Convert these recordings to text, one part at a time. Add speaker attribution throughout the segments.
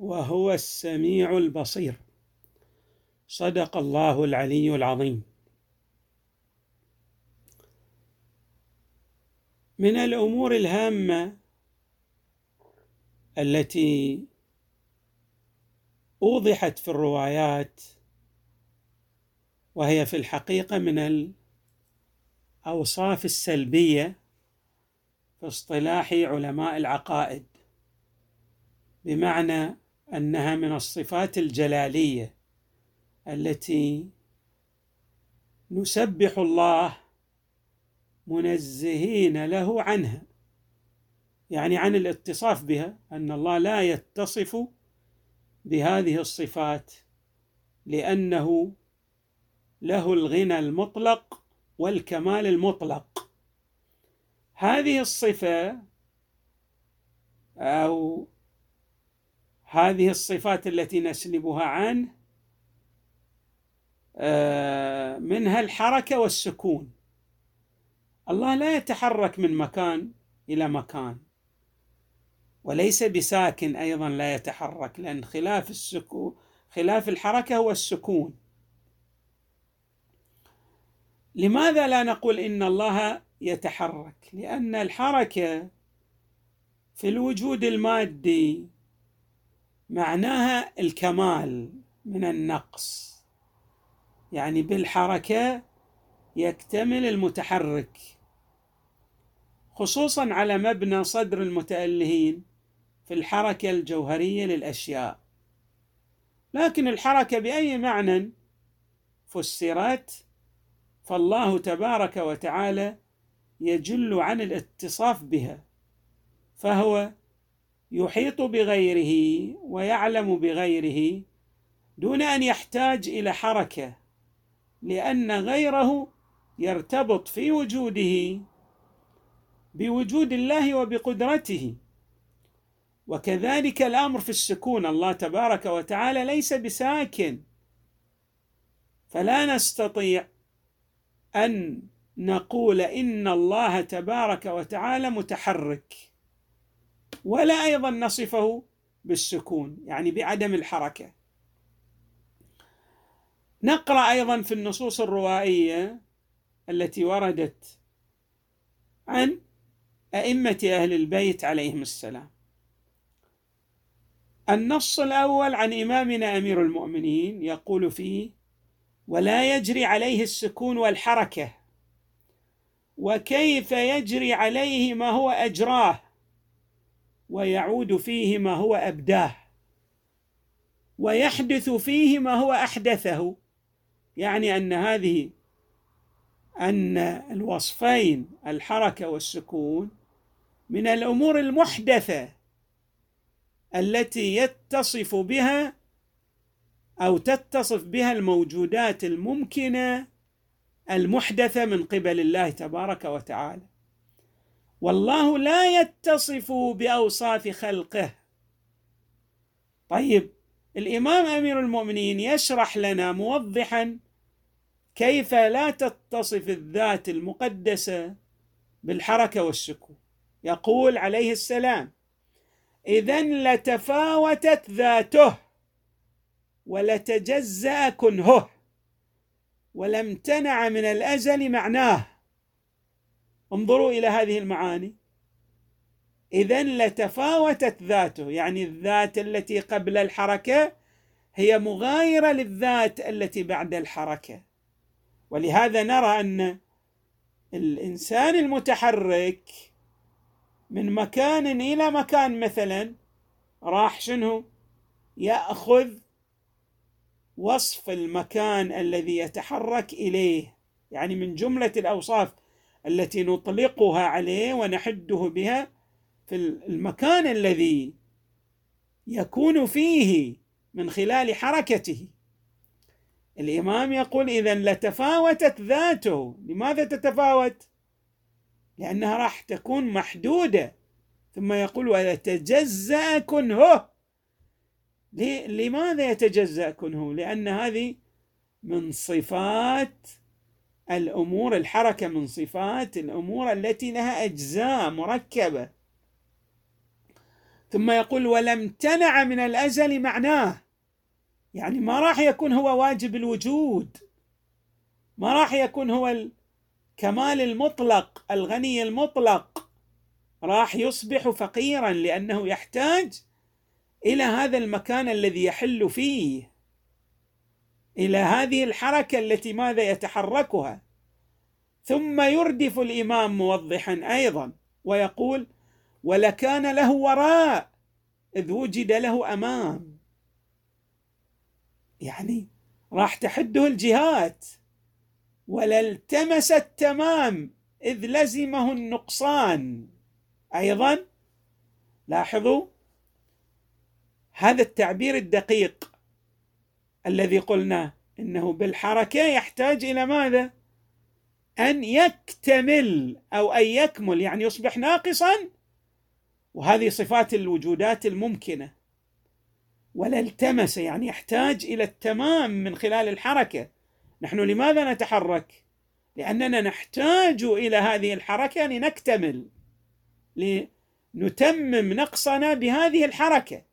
Speaker 1: وهو السميع البصير. صدق الله العلي العظيم. من الأمور الهامة التي أوضحت في الروايات وهي في الحقيقة من الأوصاف السلبية في اصطلاح علماء العقائد بمعنى أنها من الصفات الجلالية التي نسبح الله منزهين له عنها يعني عن الاتصاف بها أن الله لا يتصف بهذه الصفات لأنه له الغنى المطلق والكمال المطلق. هذه الصفة أو هذه الصفات التي نسلبها عنه آه، منها الحركة والسكون. الله لا يتحرك من مكان إلى مكان وليس بساكن أيضا لا يتحرك لأن خلاف السكون خلاف الحركة هو السكون. لماذا لا نقول إن الله يتحرك؟ لأن الحركة في الوجود المادي معناها الكمال من النقص. يعني بالحركة يكتمل المتحرك خصوصا على مبنى صدر المتألهين في الحركة الجوهرية للأشياء. لكن الحركة بأي معنى فسرت؟ فالله تبارك وتعالى يجل عن الاتصاف بها فهو يحيط بغيره ويعلم بغيره دون أن يحتاج إلى حركة لأن غيره يرتبط في وجوده بوجود الله وبقدرته. وكذلك الأمر في السكون الله تبارك وتعالى ليس بساكن. فلا نستطيع أن نقول إن الله تبارك وتعالى متحرك. ولا أيضا نصفه بالسكون يعني بعدم الحركة. نقرأ أيضا في النصوص الروائية التي وردت عن أئمة أهل البيت عليهم السلام. النص الأول عن إمامنا أمير المؤمنين يقول فيه ولا يجري عليه السكون والحركة وكيف يجري عليه ما هو أجراه؟ ويعود فيه ما هو أبداه. ويحدث فيه ما هو أحدثه. يعني أن هذه أن الوصفين الحركة والسكون من الأمور المحدثة التي يتصف بها أو تتصف بها الموجودات الممكنة المحدثة من قبل الله تبارك وتعالى. والله لا يتصف باوصاف خلقه. طيب الإمام أمير المؤمنين يشرح لنا موضحا كيف لا تتصف الذات المقدسة بالحركة والسكون يقول عليه السلام اذا لتفاوتت ذاته ولتجزأ كنهه ولامتنع من الأزل معناه. انظروا إلى هذه المعاني. اذا لتفاوتت ذاته يعني الذات التي قبل الحركة هي مغايرة للذات التي بعد الحركة. ولهذا نرى أن الإنسان المتحرك من مكان إلى مكان مثلا راح شنو؟ يأخذ وصف المكان الذي يتحرك إليه. يعني من جملة الأوصاف التي نطلقها عليه ونحده بها في المكان الذي يكون فيه من خلال حركته. الإمام يقول اذا لتفاوتت ذاته. لماذا تتفاوت؟ لأنها راح تكون محدودة. ثم يقول ويتجزأ كنهه. لماذا يتجزأ كنهه؟ لأن هذه من صفات الأمور الحركة من صفات الأمور التي لها أجزاء مركبة. ثم يقول ولم تنع من الأزل معناه. يعني ما راح يكون هو واجب الوجود. ما راح يكون هو الكمال المطلق الغني المطلق. راح يصبح فقيرا لأنه يحتاج إلى هذا المكان الذي يحل فيه. إلى هذه الحركة التي ماذا يتحركها؟ ثم يردف الإمام موضحا أيضا ويقول ولكان له وراء إذ وجد له أمام. يعني راح تحده الجهات ولالتمس التمام إذ لزمه النقصان. أيضا لاحظوا هذا التعبير الدقيق الذي قلناه إنه بالحركة يحتاج إلى ماذا؟ أن يكتمل أو أن يكمل يعني يصبح ناقصا. وهذه صفات الوجودات الممكنة. ولا التمس يعني يحتاج إلى التمام من خلال الحركة. نحن لماذا نتحرك؟ لأننا نحتاج إلى هذه الحركة لنكتمل لنتمم نقصنا بهذه الحركة.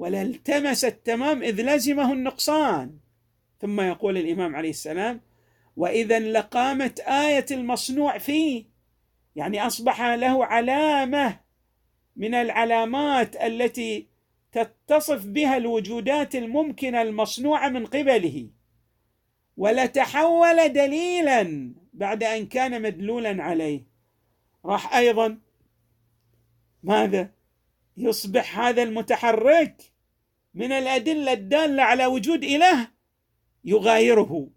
Speaker 1: ولا التمس التمام إذ لزمه النقصان. ثم يقول الإمام عليه السلام واذا لقامت آية المصنوع فيه. يعني أصبح له علامة من العلامات التي تتصف بها الوجودات الممكنة المصنوعة من قبله. ولتحول دليلا بعد أن كان مدلولا عليه. راح أيضا ماذا؟ يصبح هذا المتحرك من الأدلة الدالة على وجود إله يغايره.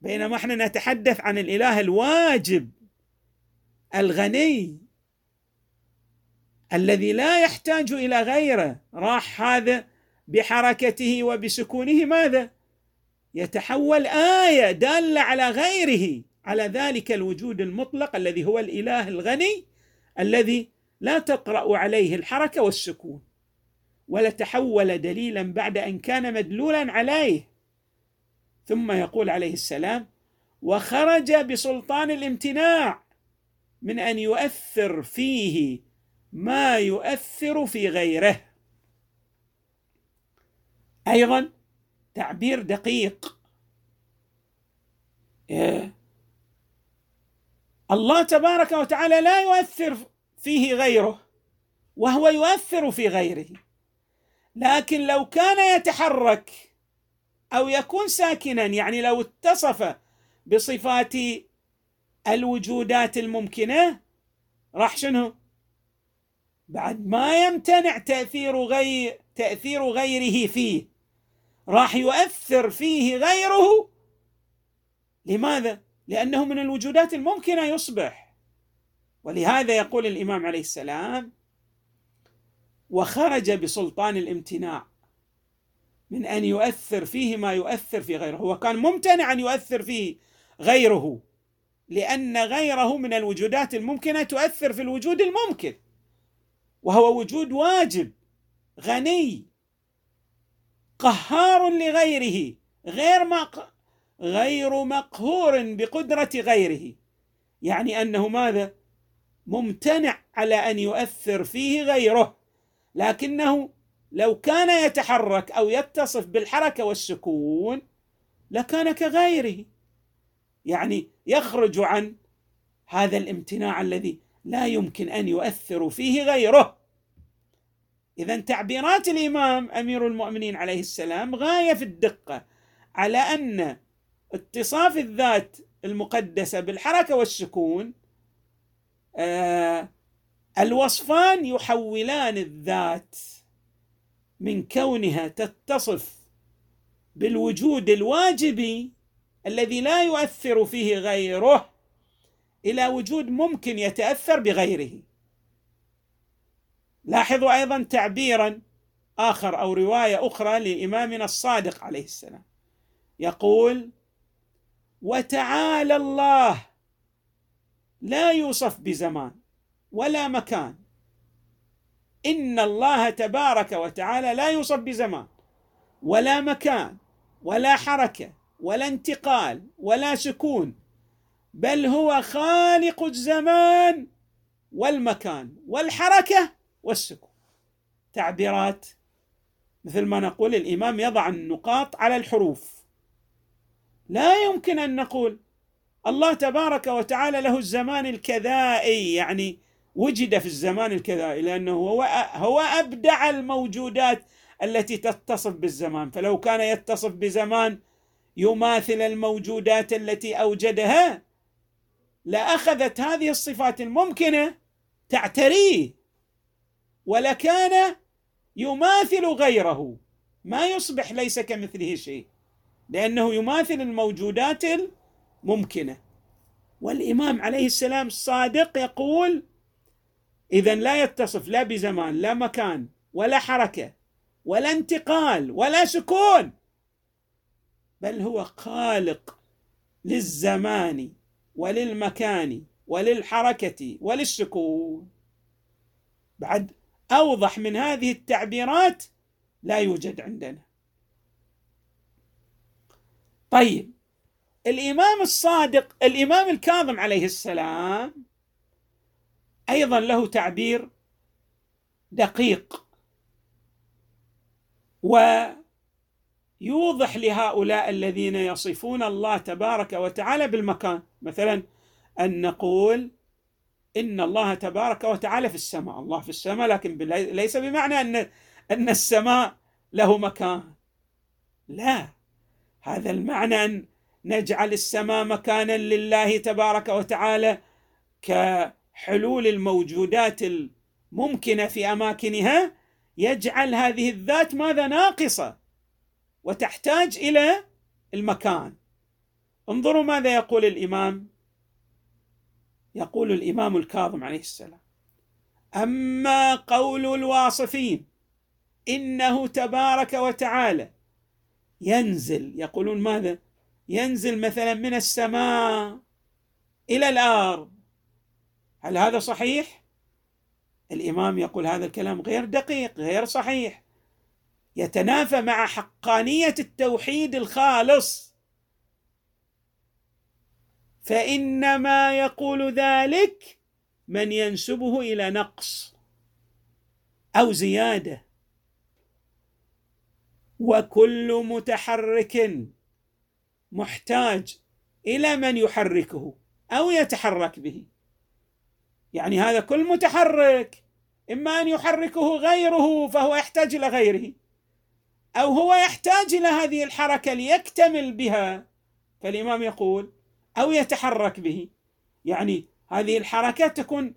Speaker 1: بينما إحنا نتحدث عن الإله الواجب الغني الذي لا يحتاج إلى غيره راح هذا بحركته وبسكونه ماذا؟ يتحول آية دالة على غيره على ذلك الوجود المطلق الذي هو الإله الغني الذي لا تطرا عليه الحركة والسكون. ولا تحول دليلا بعد أن كان مدلولا عليه. ثم يقول عليه السلام وخرج بسلطان الامتناع من أن يؤثر فيه ما يؤثر في غيره. أيضا تعبير دقيق؟ الله تبارك وتعالى لا يؤثر فيه غيره وهو يؤثر في غيره. لكن لو كان يتحرك أو يكون ساكنا يعني لو اتصف بصفات الوجودات الممكنة راح شنو؟ بعد ما يمتنع تأثير غير تأثير غيره فيه راح يؤثر فيه غيره. لماذا؟ لأنه من الوجودات الممكنة يصبح. ولهذا يقول الإمام عليه السلام وخرج بسلطان الامتناع من أن يؤثر فيه ما يؤثر في غيره. هو كان ممتنع أن يؤثر فيه غيره لأن غيره من الوجودات الممكنة تؤثر في الوجود الممكن وهو وجود واجب غني قهار لغيره غير مق... غير مقهور بقدرة غيره. يعني أنه ماذا؟ ممتنع على أن يؤثر فيه غيره. لكنه لو كان يتحرك أو يتصف بالحركة والسكون لكان كغيره. يعني يخرج عن هذا الامتناع الذي لا يمكن أن يؤثر فيه غيره. اذا تعبيرات الإمام أمير المؤمنين عليه السلام غاية في الدقة على أن اتصاف الذات المقدسة بالحركة والسكون آه الوصفان يحولان الذات من كونها تتصف بالوجود الواجبي الذي لا يؤثر فيه غيره إلى وجود ممكن يتأثر بغيره. لاحظوا أيضا تعبيرا آخر أو رواية أخرى لإمامنا الصادق عليه السلام. يقول وتعالى الله لا يوصف بزمان ولا مكان. إن الله تبارك وتعالى لا يوصف بزمان ولا مكان ولا حركة ولا انتقال ولا سكون بل هو خالق الزمان والمكان والحركة والسكون. تعبيرات مثل ما نقول الإمام يضع النقاط على الحروف. لا يمكن أن نقول الله تبارك وتعالى له الزمان الكذائي يعني وجد في الزمان الكذائي لأنه هو هو أبدع الموجودات التي تتصف بالزمان. فلو كان يتصف بزمان يماثل الموجودات التي أوجدها لأخذت هذه الصفات الممكنة تعتريه ولكان يماثل غيره. ما يصبح ليس كمثله شيء لأنه يماثل الموجودات الممكنة. والإمام عليه السلام الصادق يقول إذا لا يتصف لا بزمان لا مكان ولا حركة ولا انتقال ولا سكون بل هو خالق للزمان وللمكان وللحركة وللسكون. بعد أوضح من هذه التعبيرات لا يوجد عندنا. طيب الإمام الصادق الإمام الكاظم عليه السلام أيضا له تعبير دقيق. ويوضح لهؤلاء الذين يصفون الله تبارك وتعالى بالمكان. مثلا أن نقول إن الله تبارك وتعالى في السماء. الله في السماء لكن ليس بمعنى ان أن السماء له مكان. لا. هذا المعنى أن نجعل السماء مكانا لله تبارك وتعالى كحلول الموجودات الممكنة في أماكنها يجعل هذه الذات ماذا ناقصة؟ وتحتاج إلى المكان. انظروا ماذا يقول الإمام. يقول الإمام الكاظم عليه السلام أما قول الواصفين إنه تبارك وتعالى ينزل يقولون ماذا؟ ينزل مثلا من السماء إلى الأرض هل هذا صحيح؟ الإمام يقول هذا الكلام غير دقيق غير صحيح. يتنافى مع حقانية التوحيد الخالص. فإنما يقول ذلك من ينسبه إلى نقص أو زيادة. وكل متحرك محتاج إلى من يحركه أو يتحرك به. يعني هذا كل متحرك. إما أن يحركه غيره فهو يحتاج إلى غيره أو هو يحتاج إلى هذه الحركة ليكتمل بها فالإمام يقول أو يتحرك به. يعني هذه الحركة تكون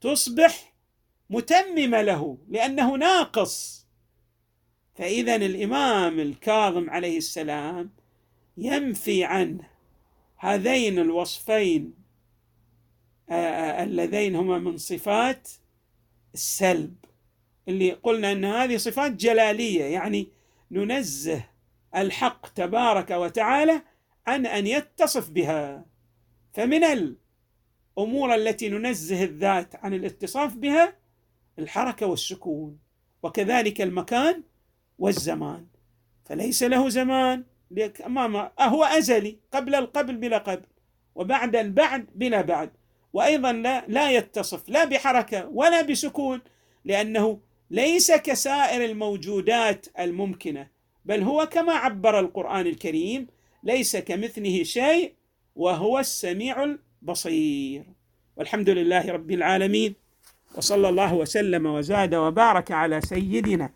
Speaker 1: تصبح متممة له لأنه ناقص. فإذا الإمام الكاظم عليه السلام ينفي عنه هذين الوصفين اللذين هما من صفات السلب. اللي قلنا إن هذه صفات جلالية يعني ننزه الحق تبارك وتعالى عن أن يتصف بها. فمن الأمور التي ننزه الذات عن الاتصاف بها الحركة والسكون وكذلك المكان والزمان. فليس له زمان هو أزلي قبل القبل بلا قبل وبعد البعد بلا بعد. وأيضا لا لا يتصف لا بحركة ولا بسكون لأنه ليس كسائر الموجودات الممكنة بل هو كما عبر القرآن الكريم ليس كمثله شيء وهو السميع البصير. والحمد لله رب العالمين وصلى الله وسلم وزاد وبارك على سيدنا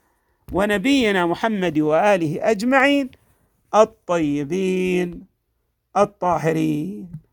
Speaker 1: ونبينا محمد وآله أجمعين الطيبين الطاهرين.